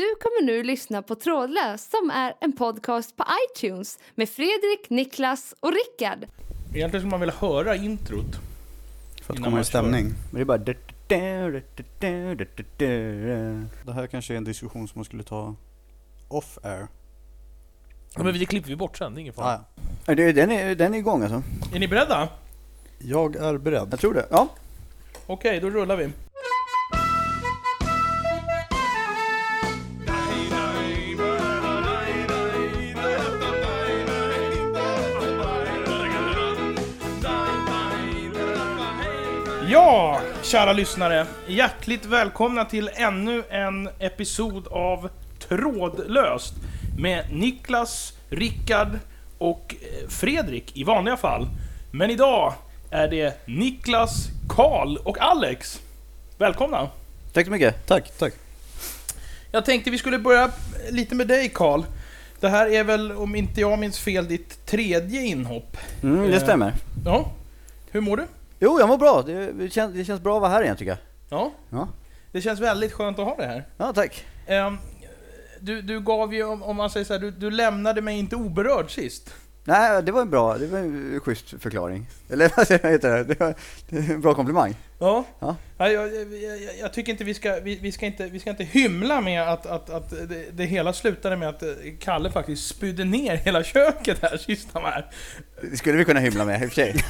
Du kommer nu lyssna på Trådlös som är en podcast på iTunes med Fredrik, Niklas och Rickard. Egentligen skulle man vilja höra introt. För att komma i stämning. Men det är bara... Det här kanske är en diskussion som man skulle ta off air. Ja, men det klipper vi bort sen, det är ingen fara. Ja. Den är, den är igång alltså. Är ni beredda? Jag är beredd. Jag tror det. Ja. Okej, då rullar vi. Kära lyssnare. Hjärtligt välkomna till ännu en episod av Trådlöst med Niklas, Rickard och eh, Fredrik i vanliga fall. Men idag är det Niklas, Karl och Alex. Välkomna! Tack så mycket. Tack, tack. Jag tänkte vi skulle börja lite med dig Karl. Det här är väl, om inte jag minns fel, ditt tredje inhopp. Mm, det Eh. stämmer. Ja, hur mår du? Jo, jag mår bra. Det, det, känns, det känns bra att vara här igen tycker jag. Ja, Ja, det känns väldigt skönt att ha det här. ja tack. Ehm, du, du gav ju, om, om man säger så här, du, du lämnade mig inte oberörd sist. Nej, det var en bra, det var en schysst förklaring. Eller vad säger- heter det? Det var, en bra komplimang. Ja. Ja. Nej, Jag, jag, jag, jag tycker inte vi ska, vi, vi ska inte, vi ska inte hymla med att, att, att det, det hela slutade med att eh, Kalle faktiskt spydde ner hela köket här sist han var här. Det skulle vi kunna hymla med i och för sig.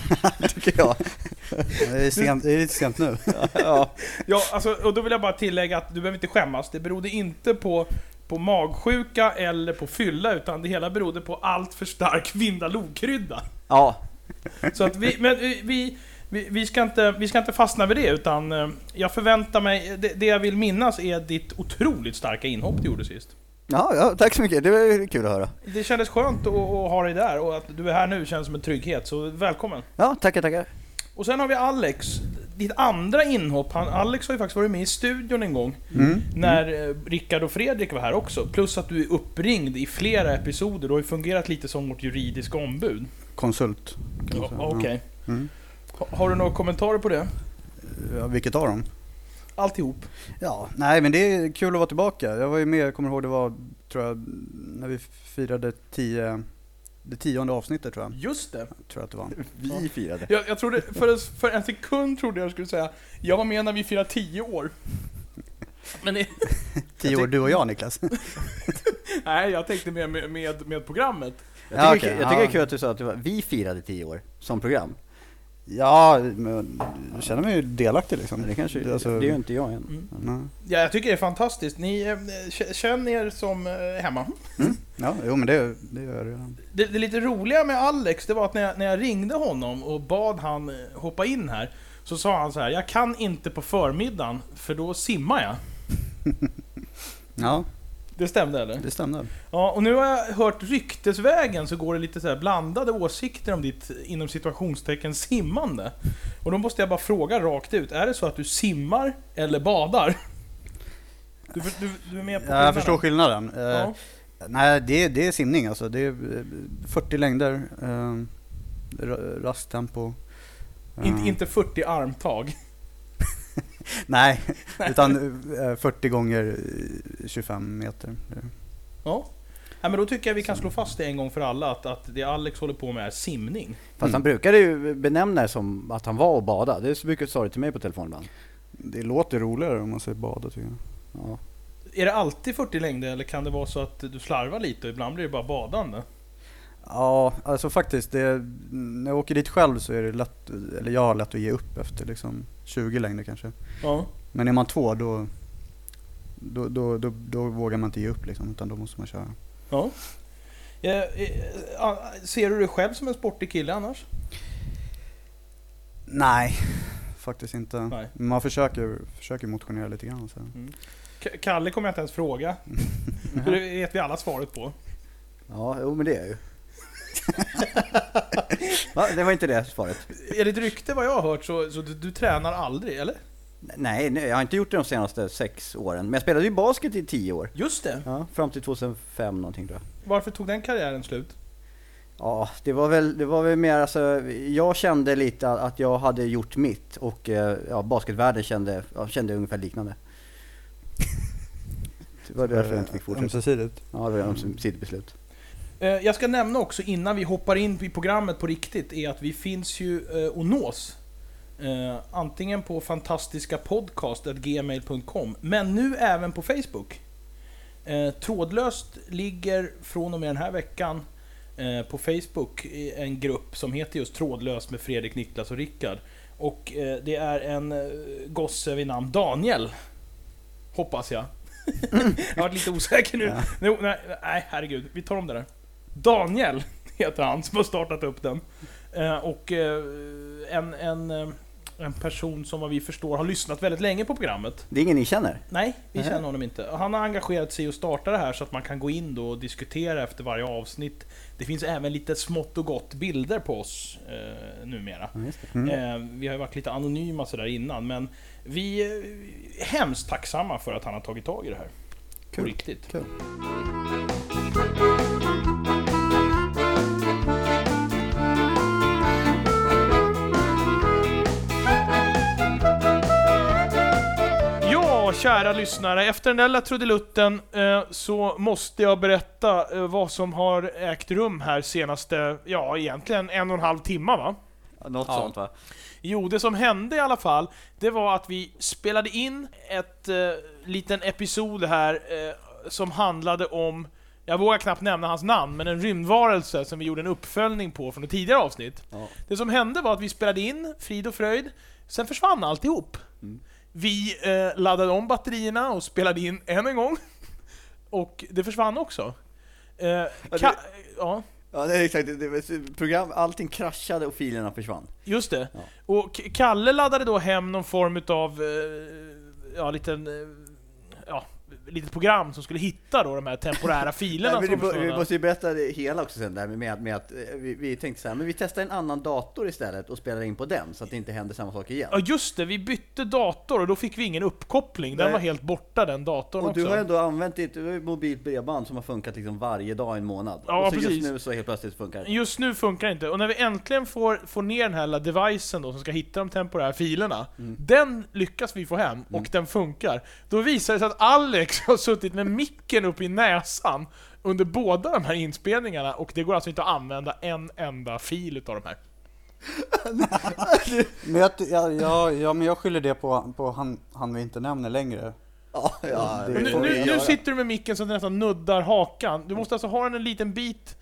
tycker jag. Det är, sent, det är lite sent nu. Ja. Ja, alltså, och då vill jag bara tillägga att du behöver inte skämmas. Det berodde inte på, på magsjuka eller på fylla, utan det hela berodde på allt för stark vindalogkrydda. ja. Så att vi, men vi, vi, vi, vi, ska inte, vi ska inte fastna vid det, utan eh, jag förväntar mig... Det, det jag vill minnas är ditt otroligt starka inhopp du gjorde sist. Ja, ja, tack så mycket. Det var kul att höra. Det kändes skönt att, att ha dig där och att du är här nu känns som en trygghet, så välkommen. Ja, tackar, tackar. Och sen har vi Alex, ditt andra inhopp. Han, Alex har ju faktiskt varit med i studion en gång. Mm. När eh, Rickard och Fredrik var här också. Plus att du är uppringd i flera episoder. Du har ju fungerat lite som vårt juridiska ombud. Konsult. kan man Ja, säga. Okej. Mm. Ha- Har du några kommentarer på det? Ja, vilket av dem? Alltihop. Ja, nej men det är kul att vara tillbaka. Jag var ju med, jag kommer ihåg det var, tror jag, när vi firade tio, det tionde avsnittet tror jag. Just det. Tror jag att det var. Vi firade. Jag, jag trodde, för, en- för en sekund trodde jag skulle säga Jag var med när vi firade 10 år. Men det, Tio år, du och jag Niklas. nej, jag tänkte mer med, med, med programmet. Jag tycker, Ja, det kul- jag tycker det ja. är kul att du sa att det var, vi firade tio år som program. Ja, men jag känner mig ju delaktig liksom. Det kanske, alltså- det är ju inte jag än. Mm. Ja, jag tycker det är fantastiskt. Ni eh, känner er som eh, hemma. Ja, jo men det, det gör jag. Det, det lite roliga med Alex, det var att när jag, när jag ringde honom och bad han eh, hoppa in här, så sa han så här: jag kan inte på förmiddagen, för då simmar jag. Ja, Det stämde eller? det stämde. Ja, och nu har jag hört ryktesvägen så går det lite så här blandade åsikter om ditt inom situationstecken simmande. Och då måste jag bara fråga rakt ut, är det så att du simmar eller badar? Du, du, du är med på Ja, jag förstår skillnaden. Eh, Ja. Nej, det, är- det är simning alltså. Det är eh, 40 längder, eh, ra- rasttempo. Eh, Inte, inte 40 armtag. Nej, utan eh, 40 gånger eh, 25 meter. Ja. ja. men då tycker jag vi kan slå fast det en gång för alla, att, att det Alex håller på med är simning. Fast Mm. han brukade ju benämna det som att han var och badade. Det är så mycket sa det till mig på telefon ibland. Det låter roligare om man säger bada tycker jag. Ja. Är det alltid 40 längder eller kan det vara så att du slarvar lite och ibland blir det bara badande? Ja, alltså faktiskt. Det, när jag åker dit själv så är det lätt, eller jag har lätt att ge upp efter liksom 20 längder kanske. Ja. Men är man två då, då, då, då, då vågar man inte ge upp liksom, utan då måste man köra. ja. Eh, Ser du dig själv som en sportig kille annars? Nej, faktiskt inte. Nej. Man försöker, försöker motionera lite grann. Så. K- Kalle kommer jag inte ens fråga. Det vet vi alla svaret på. Ja, jo men det är jag ju. Va? Det var inte det svaret. Enligt rykte vad jag har hört så, så du, du tränar aldrig, eller? Nej, nej, jag har inte gjort det de senaste sex åren. Men jag spelade ju basket i tio år. Just det. Ja, fram till 2005 någonting tror jag. Varför tog den karriären slut? Ja, det var väl, det var väl mer alltså, jag kände lite att jag hade gjort mitt och eh, ja, basketvärlden kände, ja, kände ungefär liknande. Det var därför jag inte fick fortsätta. Ömsesidigt. Ja, det var ömsesidigt beslut. Eh, Jag ska nämna också innan vi hoppar in i programmet på riktigt är att vi finns ju eh, och nås. Eh, antingen på fantastiskapodcast.gmail.com men nu även på Facebook. Trådlöst ligger från och med den här veckan på Facebook en grupp som heter just Trådlöst med Fredrik, Niklas och Rickard. Och det är en gosse vid namn Daniel. Hoppas jag. jag har varit lite osäker nu. Ja. Nej, herregud. Vi tar om det där. Daniel heter han som har startat upp den. Eh, och eh, en, en, eh, en person som vad vi förstår har lyssnat väldigt länge på programmet. Det är ingen ni känner? Nej, vi känner honom inte. Han har engagerat sig i att starta det här så att man kan gå in då och diskutera efter varje avsnitt. Det finns även lite smått och gott bilder på oss eh, numera. Mm. Eh, vi har ju varit lite anonyma sådär innan, men vi är hemskt tacksamma för att han har tagit tag i det här. På Kul. riktigt. Kul. Kära lyssnare. Efter den där lilla trudelutten eh, så måste jag berätta eh, vad som har ägt rum här senaste, ja egentligen en och en halv timme va? Något Ja. sånt va? Jo, det som hände i alla fall, det var att vi spelade in ett eh, liten episod här eh, som handlade om, jag vågar knappt nämna hans namn, men en rymdvarelse som vi gjorde en uppföljning på från ett tidigare avsnitt. Ja. Det som hände var att vi spelade in Frid och Fröjd, sen försvann alltihop. Mm. Vi eh, laddade om batterierna och spelade in än en gång. Och det försvann också. Eh, det- ka- ja, Ja, det är exakt. Det, det, program, allting kraschade och filerna försvann. just det. Ja. Och Kalle laddade då hem någon form utav, eh, ja, liten, eh, ja, litet program som skulle hitta då de här temporära filerna Nej, vi försvann. måste ju berätta det hela också sen där med, att- med att eh, vi, vi tänkte så här, men vi testar en annan dator istället och spelar in på den så att det inte händer samma sak igen. Ja just det, vi bytte dator och då fick vi ingen uppkoppling. Den Nej. var helt borta den datorn Och också. du har ändå använt ditt mobilt bredband som har funkat liksom varje dag i en månad. Ja, och så precis. just nu så helt plötsligt funkar det. Just nu funkar det inte, och när vi äntligen får, får ner den här lilla devicen då som ska hitta de temporära filerna, Mm. den lyckas vi få hem, och den funkar. Då visar det sig att Alex har suttit med micken upp i näsan under båda de här inspelningarna, och det går alltså inte att använda en enda fil utav de här. Men jag, ja, ja, ja, men jag skyller det på, på han, han vi inte nämner längre. Ja, ja, nu, nu, nu sitter du med micken så att den nästan nuddar hakan. Du måste alltså ha den en liten bit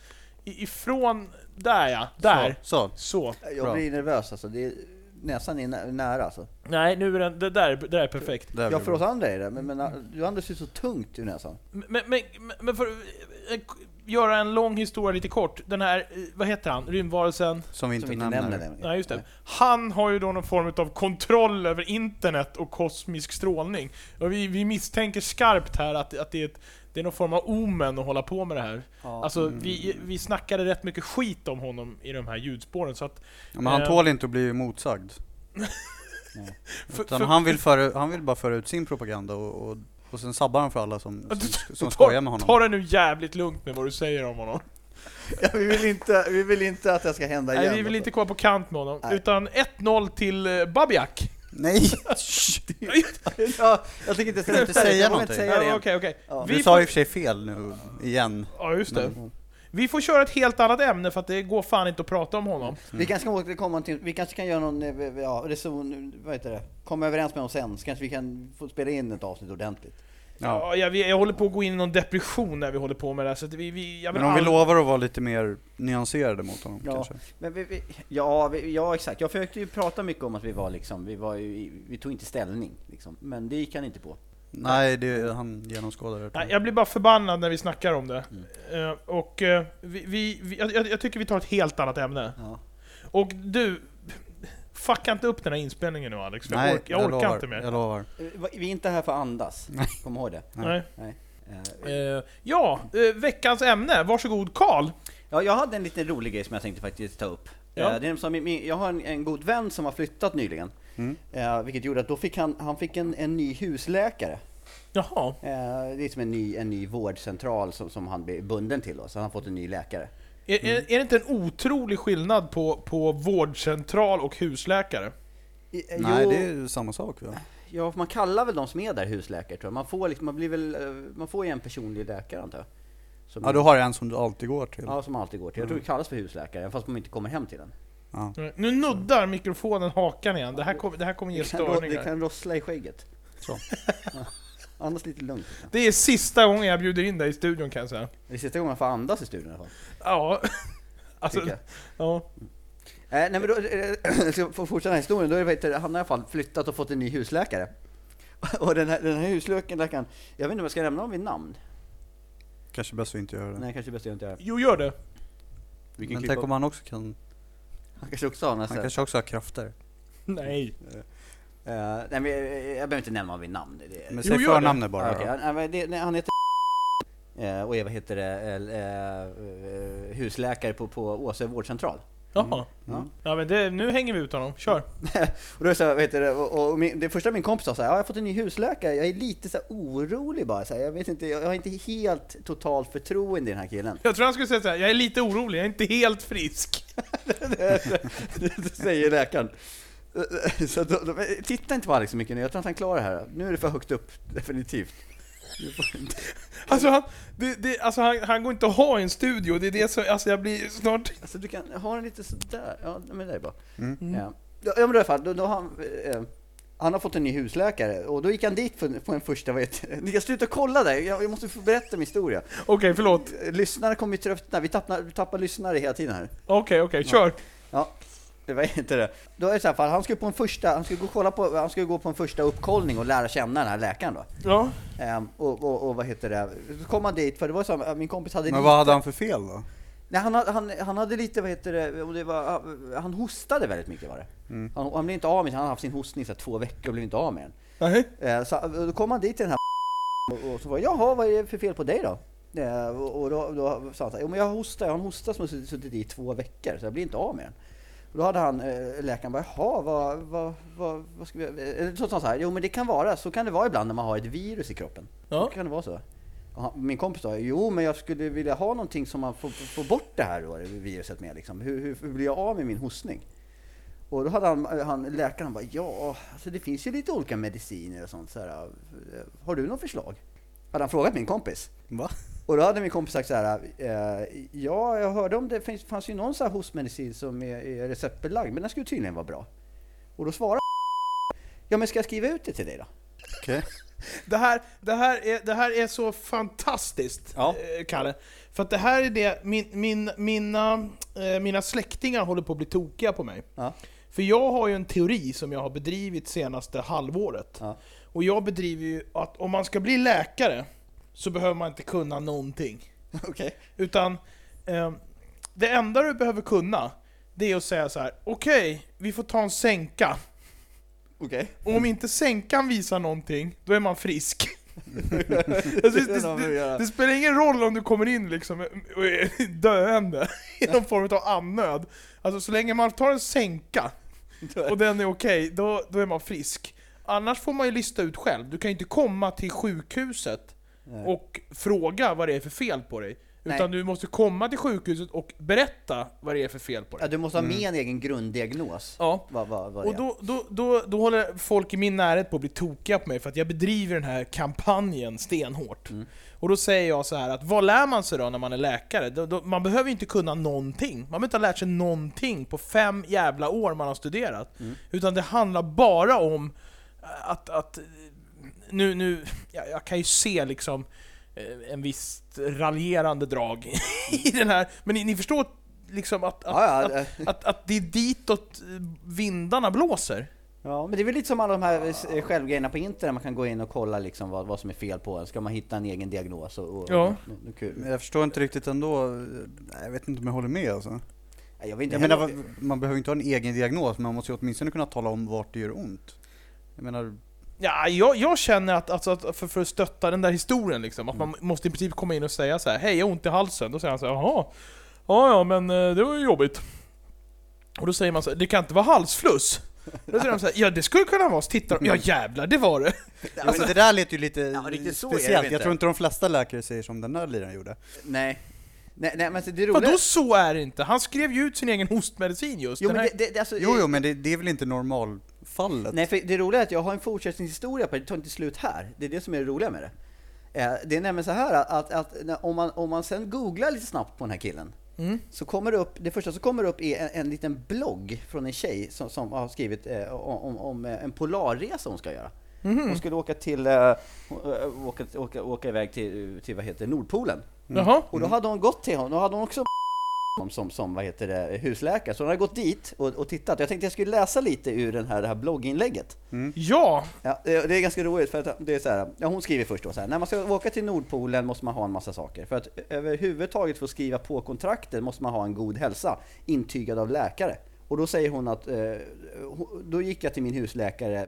ifrån... Där ja, där. Så. Så. Jag Bra. blir nervös alltså. Det är, näsan är nä- nära alltså. Nej, nu är den... Det där, det där är perfekt. Där Ja, för oss andra är det, men, men du andas ju så tungt ur näsan. Men, men, men, men för att eh, göra en lång historia lite kort. Den här, eh, vad heter han? Rymdvarelsen? Som vi inte Som vi inte nämner. nämner. Nej, just det. Han har ju då någon form av kontroll över internet och kosmisk strålning. Och vi, vi misstänker skarpt här att, att det, är ett, det är någon form av omen att hålla på med det här. Ja. Alltså, vi, vi snackade rätt mycket skit om honom i de här ljudspåren, så att... Ja, men han Eh. tål inte att bli motsagd. För, Utan för- han, vill föra, han vill bara föra ut sin propaganda och, och, och sen sabbar han för alla som, som, som skojar med honom. Ta det nu jävligt lugnt med vad du säger om honom. Ja, vi, vill inte, vi vill inte att det ska hända igen. Nej, vi vill inte komma på kant med honom. Nej. Utan 1-0 till eh, Babiak. Nej! ja, jag tänker inte säga, inte säga jag någonting. inte säga det Ja, igen. Okej, okej. Ja. Vi Du sa får- i och för sig fel nu, igen. Ja, just det. Men- Vi får köra ett helt annat ämne för att det går fan inte att prata om honom. Vi kanske kan återkomma till, vi kanske kan göra någon, eh, ja, reson, vad heter det? Komma överens med oss sen, så kanske vi kan få spela in ett avsnitt ordentligt. Ja. Ja, jag, jag håller på att gå in i någon depression när vi håller på med det här, så att vi, vi, Men om vi all- lovar att vara lite mer nyanserade mot honom Ja. kanske. Men vi, vi, ja, vi, ja, exakt. Jag försökte ju prata mycket om att vi var liksom, vi var ju, vi tog inte ställning liksom. Men det gick han inte på. Nej, det, han genomskådar det. Nej, jag blir bara förbannad när vi snackar om det. Mm. Eh, och eh, vi, vi, vi, jag, jag tycker vi tar ett helt annat ämne. Ja. Och du, fucka inte upp den här inspelningen nu Alex, för Nej, jag, ork, jag orkar lovar, inte mer. Jag lovar. Eh, Vi är inte här för att andas, kom ihåg det. Nej. Nej. Eh, ja, eh, veckans ämne. Varsågod Karl. Ja, jag hade en liten rolig grej som jag tänkte faktiskt ta upp. Ja. Eh, Det är som jag har en, en god vän som har flyttat nyligen. Mm. Vilket gjorde att då fick han, han fick en, en ny husläkare. Jaha. Det är som en ny, en ny vårdcentral som, som han blir bunden till då, så han har fått en ny läkare. Är, är, är det inte en otrolig skillnad på, på vårdcentral och husläkare? I, eh, Nej, jo, det är ju samma sak va? Ja, man kallar väl de som är där husläkare tror jag. Man får, liksom, man blir väl, eh, man får ju en personlig läkare antar jag. Som, Ja, du har en som du alltid går till. ja, som alltid går till. Jag tror det kallas för husläkare, fast man inte kommer hem till den. Ja. Nu nuddar mikrofonen hakan igen. Det här kommer, det här kommer ge Det kan, ro- det störningar. kan rossla i skägget. Så. Andas lite lugnt. Det är sista gången jag bjuder in dig i studion kan jag säga. Det är sista gången man får andas i studion i alla fall. Ja. Alltså, tycker jag. ja. Eh, nej men då, eh, jag ska få fortsätta den här historien, då är det, vet du, han har i alla fall flyttat och fått en ny husläkare. Och den här, den här husläkaren, jag vet inte om jag ska nämna honom vid namn? Kanske bäst att inte göra det. Nej, kanske bäst att jag inte gör. Jo, gör det. Men tänk om han också kan... Han kanske också har några Han kanske också har krafter. Nej. Eh, nej men jag, jag behöver inte nämna honom vid namn. Det, det, Men säg det. förnamnet bara. Han- han- det, nej, han heter eh, och är vad heter det, eh, eh, husläkare på, på Åsö vårdcentral. Jaha. Ja. Ja men det, nu hänger vi ut honom. Kör. Och då det så här, vad heter det, och, och min, det första min kompis sa så här, ja, jag har fått en ny husläkare, jag är lite så här orolig bara, så här, jag vet inte, jag har inte helt totalt förtroende i den här killen. Jag tror han skulle säga såhär, jag är lite orolig, jag är inte helt frisk. det säger läkaren. Så då, då, titta inte på Alex så mycket nu, jag tror att han klarar det här. Nu är det för högt upp, definitivt. Alltså, han, det, det, alltså han, han går inte att ha i en studio, det är det som, alltså jag blir snart... Alltså du kan ha den lite sådär, ja men det är bra. Mm. Ja. Ja men i alla fall, då, då har han, eh, han har fått en ny husläkare och då gick han dit för, på en första, vad heter det? Ni kan sluta kolla där, jag, jag måste få berätta min historia. Okej, förlåt. Eh, Lyssnarna kommer ju tröttna, vi tappar, vi tappar lyssnare hela tiden här. Okej, okej, kör. Ja, det var inte det. Då är det så här, han skulle på en första, han skulle gå kolla på, han skulle gå på en första uppkollning och lära känna den här läkaren då. Ja. Ehm, och, och, och vad heter det, så kom han dit, för det var så här, min kompis hade Men lite- vad hade han för fel då? Nej, han, han, han hade lite, vad heter det, och det var, han hostade väldigt mycket var det. Mm. Han, han blev inte av med han hade haft sin hostning så här, två veckor och blev inte av med den. Nej. Eh, så, då kom han dit till den här och, och så var jaha, vad är det för fel på dig då? Eh, och, och då, då sa han så här, jo men jag hostar, jag har en hosta som har suttit i två veckor så jag blir inte av med den. Då hade han, eh, läkaren bara, jaha, vad, vad, vad, vad ska vi, eh, så sa han så här, jo men det kan vara, så kan det vara ibland när man har ett virus i kroppen. Ja. Då kan det vara så. Han, min kompis sa, jo men jag skulle vilja ha någonting som man får, får bort det här då, viruset med liksom. Hur, hur, hur blir jag av med min hostning? Och då hade han, han läkaren bara, ja, alltså det finns ju lite olika mediciner och sånt så här, eh, Har du något förslag? Hade han frågat min kompis. Va? Och då hade min kompis sagt så här, eh, ja, jag hörde om det finns, fanns ju någon så här hostmedicin som är, är receptbelagd, men den skulle tydligen vara bra. Och då svarade ja men ska jag skriva ut det till dig då? Okej. Det här, det, här är, det här är så fantastiskt, Ja. eh, Kalle. För att det här är det, min, min, mina, eh, mina släktingar håller på att bli tokiga på mig. Ja. För jag har ju en teori som jag har bedrivit senaste halvåret. Ja. Och jag bedriver ju att om man ska bli läkare så behöver man inte kunna någonting. Okej. Utan eh, det enda du behöver kunna, det är att säga så här: okej, vi får ta en sänka. Okej. Och om inte sänkan visar någonting, då är man frisk. Det Alltså, det, det, det spelar ingen roll om du kommer in liksom och är döende i någon form av andnöd. Alltså så länge man tar en sänka och den är okej, då, då är man frisk. Annars får man ju lista ut själv. Du kan ju inte komma till sjukhuset Nej. och fråga vad det är för fel på dig. Nej. Utan du måste komma till sjukhuset och berätta vad det är för fel på Ja, dig. du måste ha med en egen grunddiagnos. Ja. Vad, vad, vad Och då, då, då, då håller folk i min närhet på att bli tokiga på mig för att jag bedriver den här kampanjen stenhårt. Mm. Och då säger jag så här att vad lär man sig då när man är läkare? Då, då, man behöver ju inte kunna någonting. Man behöver inte ha lärt sig någonting på fem jävla år man har studerat. Mm. Utan det handlar bara om att, att nu, nu, jag, jag kan ju se liksom eh, en viss raljerande drag i den här, men ni, ni förstår liksom att, att, Ja, att ja, att, att det är ditåt eh, vindarna blåser. ja, men det är väl lite som alla de här eh, självgrejerna på internet, man kan gå in och kolla liksom vad, vad som är fel på en. Ska man hitta en egen diagnos och... och Ja. och- och- kul. Men jag förstår inte riktigt ändå. Nej, Jag vet inte om jag håller med alltså. Nej, Jag vet inte Jag menar, man behöver inte ha en egen diagnos, men man måste ju åtminstone kunna tala om vart det gör ont. Jag menar, Ja, jag, jag känner att, alltså, att för, för att stötta den där historien liksom, att man Mm. måste i princip komma in och säga så här: hej jag har ont i halsen. Då säger han så här, jaha, ja ja men eh, det var ju jobbigt. Och då säger man så här, det kan inte vara halsfluss. Då säger de så här, ja det skulle kunna vara, så tittar de, ja jävlar det var det. alltså, det där lät ju lite Ja, speciellt. inte. Jag tror inte de flesta läkare säger som den där liraren gjorde. Nej. Nej, nej men det roliga... Vadå så är det inte? Han skrev ju ut sin egen hostmedicin just. Jo men här, det, det, det, alltså, Jo, jo, men det, det är väl inte normal fallet. Nej, för det roliga är att jag har en fortsättningshistoria på det, det tar inte slut här. Det är det som är det roliga med det. Eh, Det är nämligen så här att, att, att om, man, om man sen googlar lite snabbt på den här killen så kommer det upp, det första som kommer upp är en, en liten blogg från en tjej som, som har skrivit eh, om, om, eh, en polarresa hon ska göra. Hon skulle åka till, eh, eh, åka, åka, åka iväg till, till vad heter Nordpolen. Jaha. Och då hade hon gått till honom, då hade hon också som, som, som vad heter det, husläkare. Så hon hade gått dit och, och tittat. Jag tänkte jag skulle läsa lite ur den här, det här blogginlägget. Ja. Ja, det det är ganska roligt för att det är så här, ja, hon skriver först då så här, när man ska åka till Nordpolen måste man ha en massa saker. För att överhuvudtaget få skriva på kontraktet måste man ha en god hälsa, intygad av läkare. Och då säger hon att, eh, då gick jag till min husläkare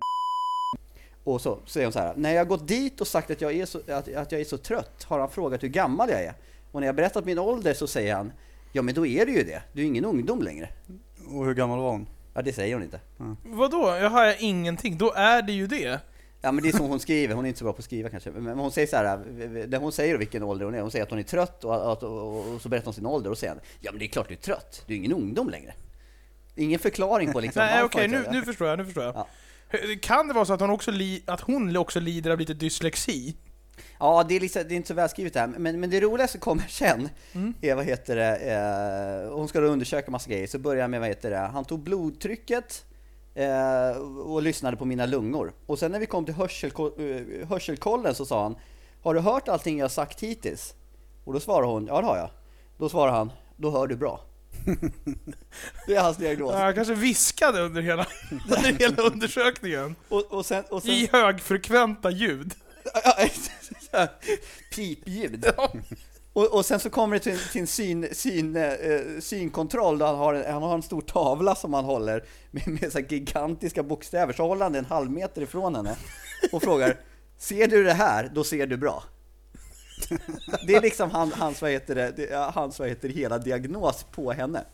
och så säger hon så här, när jag gått dit och sagt att jag, är så, att, att jag är så trött har han frågat hur gammal jag är. Och när jag berättat min ålder så säger han, ja men då är du ju det, du är ingen ungdom längre. Och hur gammal var hon? Ja det säger hon inte. Vadå? Jag har ingenting. Då är det ju det. Ja men det är som hon skriver, hon är inte så bra på att skriva kanske. Men hon säger så här, det hon säger och vilken ålder hon är, hon säger att hon är trött och, och, och, och så berättar hon sin ålder och säger ja men det är klart du är trött, du är ingen ungdom längre. Ingen förklaring på liksom Nej, okej, nu, nu förstår jag. Nu förstår jag. Ja. Kan det vara så att hon, också li, att hon också lider av lite dyslexi? Ja, det är, liksom, det är inte så välskrivet det här, men, men det roligaste kommer sen. Mm. Är, vad heter det, eh, hon ska då undersöka massa grejer, så börjar han med, vad heter det, han tog blodtrycket eh, och lyssnade på mina lungor. Och sen när vi kom till hörselko- eh, hörselkollen så sa han, har du hört allting jag sagt hittills? Och då svarar hon, ja det har jag. Då svarar han, då hör du bra. det är hans diagnos. Ja, jag kanske viskade under hela, under hela undersökningen. Och, och sen, och sen, I högfrekventa ljud. Pipljud. Och, och sen så kommer det till, till en syn, syn, eh, synkontroll där han har, en, han har en stor tavla som han håller med, med så gigantiska bokstäver. Så håller han den en halv meter ifrån henne och frågar Ser du det här, då ser du bra. Det är liksom han, hans, vad heter det, hans, vad heter det, hela diagnos på henne.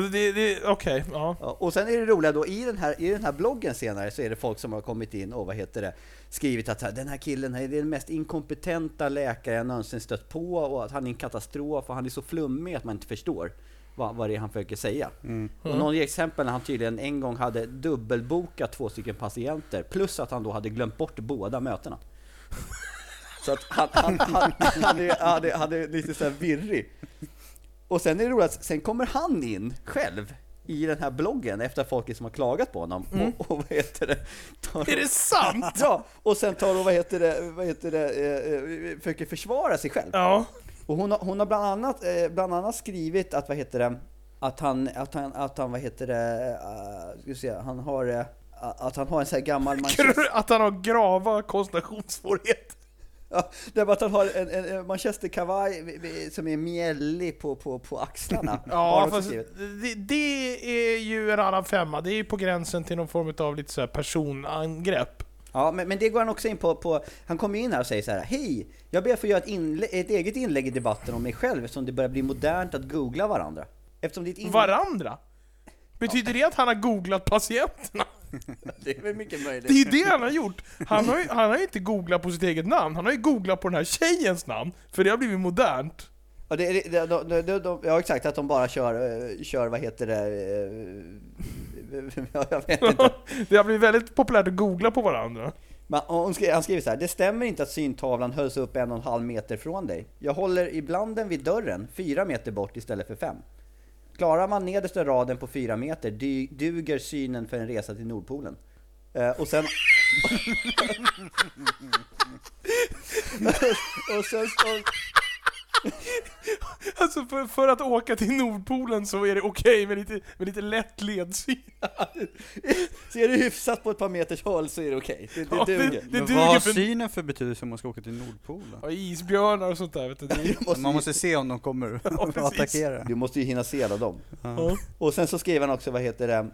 Det, det, det, Okej, ja. Ja, och sen är det roliga då, i den, här, i den här bloggen senare så är det folk som har kommit in och vad heter det, skrivit att här, den här killen är den mest inkompetenta läkare jag någonsin stött på och att han är en katastrof och han är så flummig att man inte förstår vad, vad det är han försöker säga. Och någon ger exempel när han tydligen en gång hade dubbelbokat två stycken patienter plus att han då hade glömt bort båda mötena. Så att han, han, han, han, hade, hade, hade lite så här virrig. Och sen är det roligt att sen kommer han in själv i den här bloggen efter folket som har klagat på honom och, och vad heter det? Tar, Är det sant? Ja, och sen tar och vad heter det, vad heter det, eh, eh, försöker försvara sig själv. Ja. Och hon har, hon har bland, annat, eh, bland annat skrivit att, vad heter det, att han, att han, att han vad heter det, uh, ska se, han har, eh, att han har en sån här gammal Manchester, Att han har grava koncentrationssvårigheter. Ja, det är bara att han har en, en, Manchester-kavaj som är mjällig på, på, på axlarna. Ja, fast det, det är ju en annan femma. Det är ju på gränsen till någon form av lite så personangrepp. Ja, men, men det går han också in på, på han kommer in här och säger så här, Hej! Jag ber att få göra ett, inlä- ett eget inlägg i debatten om mig själv eftersom det börjar bli modernt att googla varandra. Eftersom ditt inlägg... Varandra? Betyder det att han har googlat patienterna? Det är väl mycket möjligt. Det är det han har gjort. Han har ju han har ju inte googlat på sitt eget namn, han har ju googlat på den här tjejens namn. För det har blivit modernt. Ja, det, det, de, de, de, de, ja exakt, att de bara kör, eh, kör vad heter det, eh, ja, jag vet inte. Det har blivit väldigt populärt att googla på varandra. Men hon skri, han skriver så här, det stämmer inte att syntavlan hölls upp en och en halv meter från dig. Jag håller ibland den vid dörren, fyra meter bort istället för fem. Klarar man nedersta raden på fyra meter dy, duger synen för en resa till Nordpolen. Eh, och sen... och sen och, Alltså för, för att åka till Nordpolen så är det okej med, lite, med lite lätt ledsyn. Ser du hyfsat på ett par meters håll så är det okej. Det, det Ja, det- duger. det- Men duger vad har för- synen för betydelse om man ska åka till Nordpolen? Och isbjörnar och sånt där vet du. Det- Man måste se om de kommer Ja, och precis. attackera. Du måste ju hinna se alla dem. Ja. Och sen så skriver han också, vad heter det,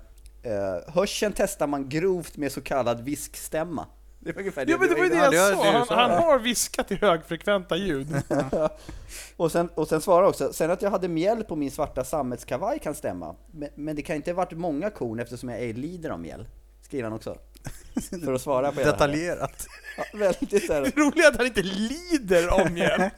eh, hörseln testar man grovt med så kallad viskstämma. Det var ungefär Ja men det var ju det Ja, jag det var sa, det han, han har viskat i högfrekventa ljud. och, sen, och sen svarar också, sen att jag hade mjäll på min svarta sammetskavaj kan stämma. Men, men det kan inte ha varit många korn eftersom jag ej lider av mjäll. Skriver han också. För att svara på det. Detaljerat. Ja, väldigt så här. Det roliga är att han inte lider av mjäll.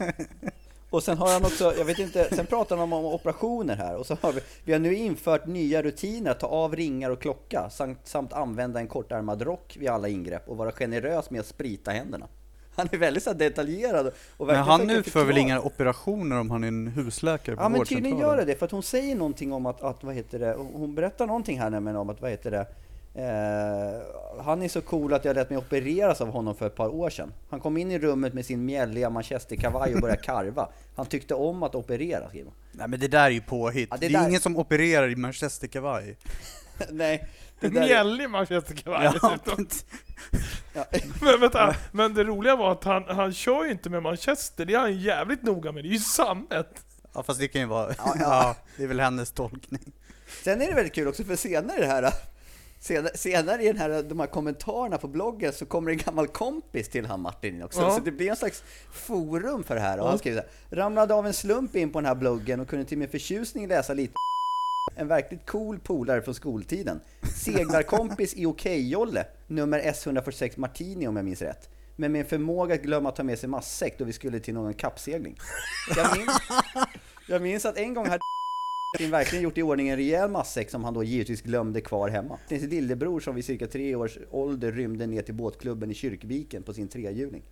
Och sen har han också, jag vet inte, sen pratar han om operationer här och så har vi, vi har nu infört nya rutiner att ta av ringar och klocka samt, samt använda en kortärmad rock vid alla ingrepp och vara generös med att sprita händerna. Han är väldigt så detaljerad och Men han utför väl inga operationer om han är en husläkare på Ja men tydligen vårdcentralen? gör det det, för att hon säger någonting om att, att vad heter det, hon berättar någonting här nämligen om att, vad heter det, eh, han är så cool att jag lät mig opereras av honom för ett par år sedan. Han kom in i rummet med sin mjälliga manchesterkavaj och började karva. Han tyckte om att operera, skriver. Nej men det där är ju påhitt. Ja, det, det är där- ingen som opererar i manchesterkavaj. Nej, det där är, Mjällig manchesterkavaj Ja, dessutom. men- ja, Men vänta, men det roliga var att han, han kör ju inte med manchester, det är han jävligt noga med, det är ju sammet. ja fast det kan ju vara, Ja, ja, ja. det är väl hennes tolkning. Sen är det väldigt kul också för senare i det här Senare, senare i den här, de här kommentarerna på bloggen så kommer en gammal kompis till han Martin in också. Ja. Så det blir en slags forum för det här. Och han skriver så här, ramlade av en slump in på den här bloggen och kunde till min förtjusning läsa lite en verkligt cool polare från skoltiden. Seglarkompis i Okej-Jolle, nummer S146 Martini om jag minns rätt. Men med en förmåga att glömma att ta med sig matsäck då vi skulle till någon kappsegling. Jag minns, jag minns att en gång hade Martin verkligen gjort i ordning en rejäl matsäck som han då givetvis glömde kvar hemma. Sin lillebror som vid cirka tre års ålder rymde ner till båtklubben i Kyrkviken på sin trehjuling.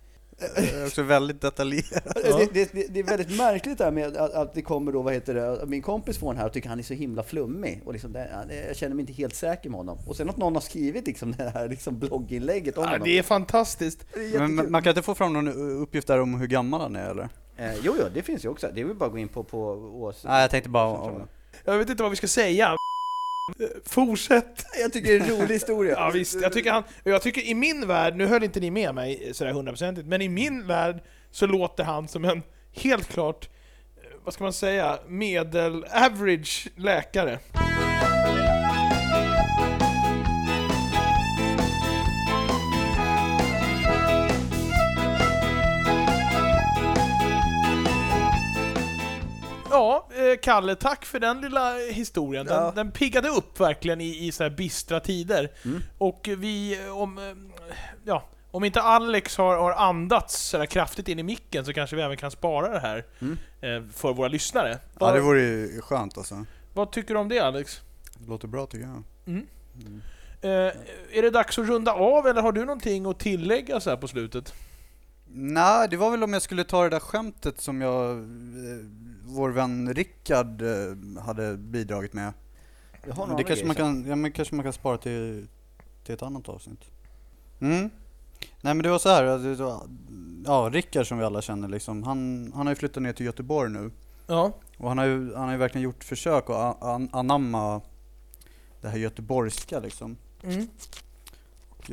Det är också väldigt detaljerat. Det, det, det, det är väldigt märkligt där med att, att det kommer då, vad heter det, min kompis får den här och tycker han är så himla flummig. Och liksom det, jag känner mig inte helt säker med honom. Och sen att någon har skrivit liksom det här liksom blogginlägget om Ja, honom. det är fantastiskt. Det är Men man kan inte få fram någon uppgift där om hur gammal han är eller? Eh, jo, jo, det finns ju också. Det är väl bara att gå in på, på Ås... Nej jag tänkte bara om, Jag vet inte vad vi ska säga. Fortsätt. Jag tycker det är en rolig historia. Ja visst, jag tycker han, jag tycker i min värld, nu höll inte ni med mig sådär hundraprocentigt, men i min värld så låter han som en helt klart, eh, vad ska man säga, medel, average läkare. Kalle, tack för den lilla historien. Den, Ja. den piggade upp verkligen i, i så här bistra tider. Mm. Och vi, eh, om, eh, ja, om inte Alex har, har andats så där kraftigt in i micken så kanske vi även kan spara det här Mm. eh, för våra lyssnare. Ja Vad, det vore ju skönt alltså. vad tycker du om det Alex? Det låter bra tycker jag. Eh, är det dags att runda av eller har du någonting att tillägga så här på slutet? Nej, det var väl om jag skulle ta det där skämtet som jag, eh, vår vän Rickard eh, hade bidragit med. Jag har det kanske man, kan, ja, men kanske man kan spara till, till ett annat avsnitt. Mm. Nej men det var så här, var- ja Rickard som vi alla känner liksom, han, han har ju flyttat ner till Göteborg nu. Ja. Och han har ju, han har ju verkligen gjort försök att anamma det här göteborgska liksom. Mm.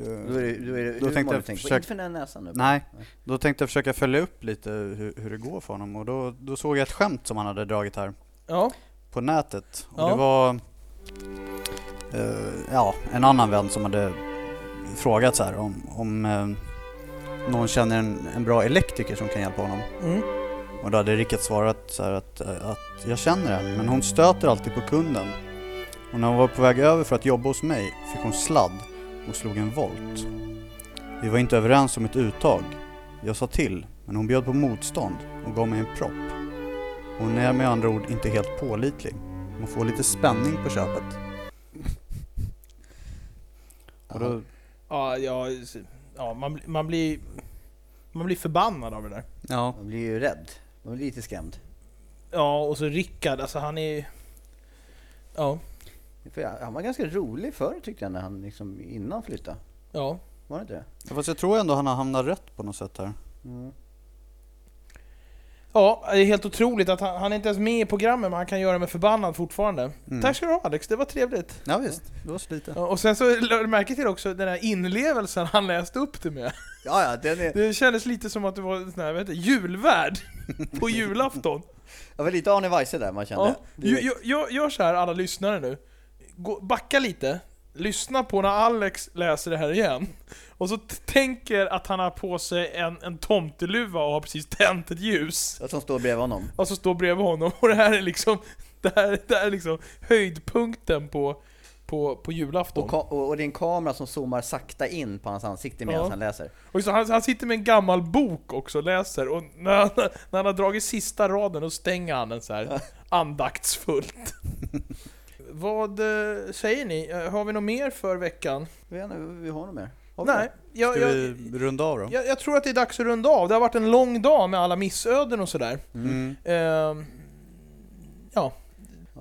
Och, eh, Då är det, då är det Då tänkte jag försöka- Inte för den näsan nu. Nej, då tänkte jag försöka följa upp lite hur, hur det går för honom och då, då såg jag ett skämt som han hade dragit här Ja. på nätet. Och Ja. det var eh, ja, en annan vän som hade frågat så här om, om eh, någon känner en, en bra elektriker som kan hjälpa honom. Mm. Och då hade Rickard svarat så här att, att jag känner en, men hon stöter alltid på kunden. Och när hon var på väg över för att jobba hos mig fick hon sladd och slog en volt. Vi var inte överens om ett uttag. Jag sa till, men hon bjöd på motstånd och gav mig en propp. Hon är med andra ord inte helt pålitlig. Man får lite spänning på köpet. Och då, Ja, ja, ja man, blir- man blir... Man blir förbannad av det där. ja, Man blir ju rädd. Man blir lite skrämd. Ja, och så Rickard, alltså han är... Ja, För jag- han var ganska rolig förr tyckte jag när han liksom innan flyttade. ja. Var det inte det? fast jag tror ändå han har hamnat rätt på något sätt här. Mm. Ja, det är helt otroligt att han, han är inte ens med i programmet men han kan göra mig förbannad fortfarande. Mm. Tack ska du ha Alex, det var trevligt. Ja visst, det var så lite. Ja, Och sen så lade du märke till också den här inlevelsen han läste upp det med. Ja, ja, den är... Det kändes lite som att det var sån här, heter det, julvärd på julafton. Det var lite Arne Weise där man kände. Ja. Gör, gör, gör så här alla lyssnare nu. Gå, backa lite, lyssna på när Alex läser det här igen. Och så tänker att han har på sig en, en tomteluva och har precis tänt ett ljus. Som står bredvid honom. Och så står bredvid honom och det här är liksom, det här, det här är liksom höjdpunkten på, på, på julafton. Och, och, och det är en kamera som zoomar sakta in på hans ansikte medan Ja. han läser. Och så han, han sitter med en gammal bok också och läser, och när han, när han har dragit sista raden, då stänger han den så här andaktsfullt. Vad eh, säger ni? Eh, Har vi något mer för veckan? Vi, vet inte, vi har något mer? Har vi Nej, jag, Ska jag, vi runda av då? jag, jag tror att det är dags att runda av. Det har varit en lång dag med alla missöden och sådär. Mm. Ehm, ja,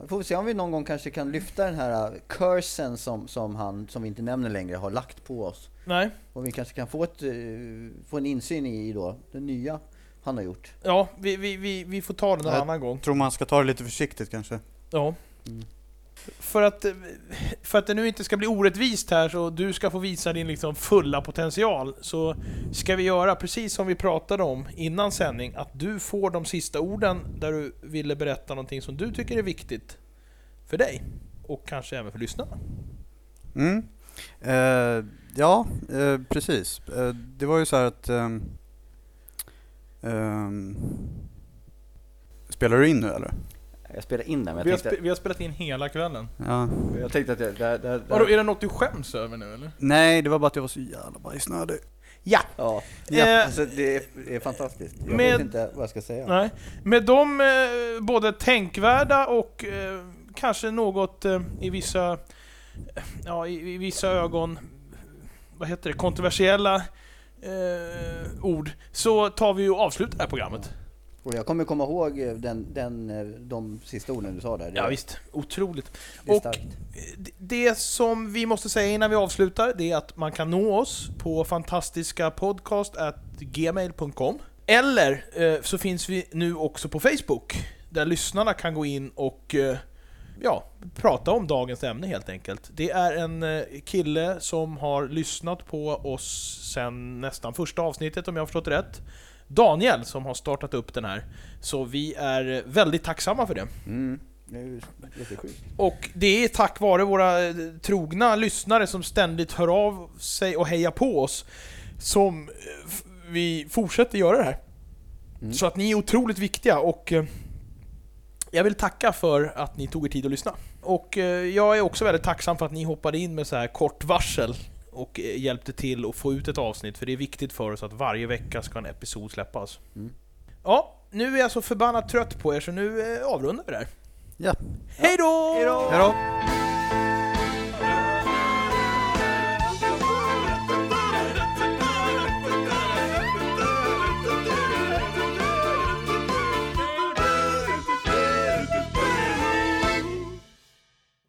Vi får se om vi någon gång kanske kan lyfta den här uh, cursen som, som han, som vi inte nämner längre, har lagt på oss. nej. Och vi kanske kan få, ett, eh, få en insyn i då, det nya han har gjort. Ja, vi, vi, vi, vi får ta någon Jag annan gång. Tror man ska ta det lite försiktigt kanske. Ja. För att, för att det nu inte ska bli orättvist här så du ska få visa din liksom fulla potential så ska vi göra precis som vi pratade om innan sändning att du får de sista orden där du ville berätta någonting som du tycker är viktigt för dig och kanske även för lyssnarna. Mm. Eh, ja, eh, precis. Eh, det var ju så här att... Ehm, ehm, spelar du in nu eller? Jag spelar in den, men Vi jag har, tänkte, spe, vi har spelat in hela kvällen. Ja. jag tänkte att jag, där, där, Vadå, där, är det något du skäms över nu eller? Nej, det var bara att jag var så jävla bajsnödig. Ja! Ja, Eh, alltså, det, är, det är fantastiskt. Jag med- vet inte vad jag ska säga. Nej. Med de eh, både tänkvärda och eh, kanske något eh, i vissa ja, i, i vissa ögon vad heter det, kontroversiella eh, ord så tar vi och avslutar det här programmet. Och jag kommer komma ihåg eh, den, den, eh, de sista orden du sa där. Ja, visst, otroligt. det och-. D- Det som vi måste säga innan vi avslutar, det är att man kan nå oss på fantastiskapodcast.gmail.com Eller eh, så finns vi nu också på Facebook, där lyssnarna kan gå in och eh, ja, prata om dagens ämne helt enkelt. Det är en eh, kille som har lyssnat på oss sen nästan första avsnittet om jag har förstått rätt. Daniel som har startat upp den här. Så vi är väldigt tacksamma för det. Mm. Det. Och det är tack vare våra eh, trogna lyssnare som ständigt hör av sig och hejar på oss som eh, vi fortsätter göra det här. Mm. Så att ni är otroligt viktiga och eh, jag vill tacka för att ni tog er tid att lyssna. Och jag är också väldigt tacksam för att ni hoppade in med så här kort varsel och eh, hjälpte till att få ut ett avsnitt, för det är viktigt för oss att varje vecka ska en episod släppas. Mm. Ja, nu är jag så förbannat trött på er så nu eh, avrundar vi det här. Ja. Hej då! Hej då! Hej då!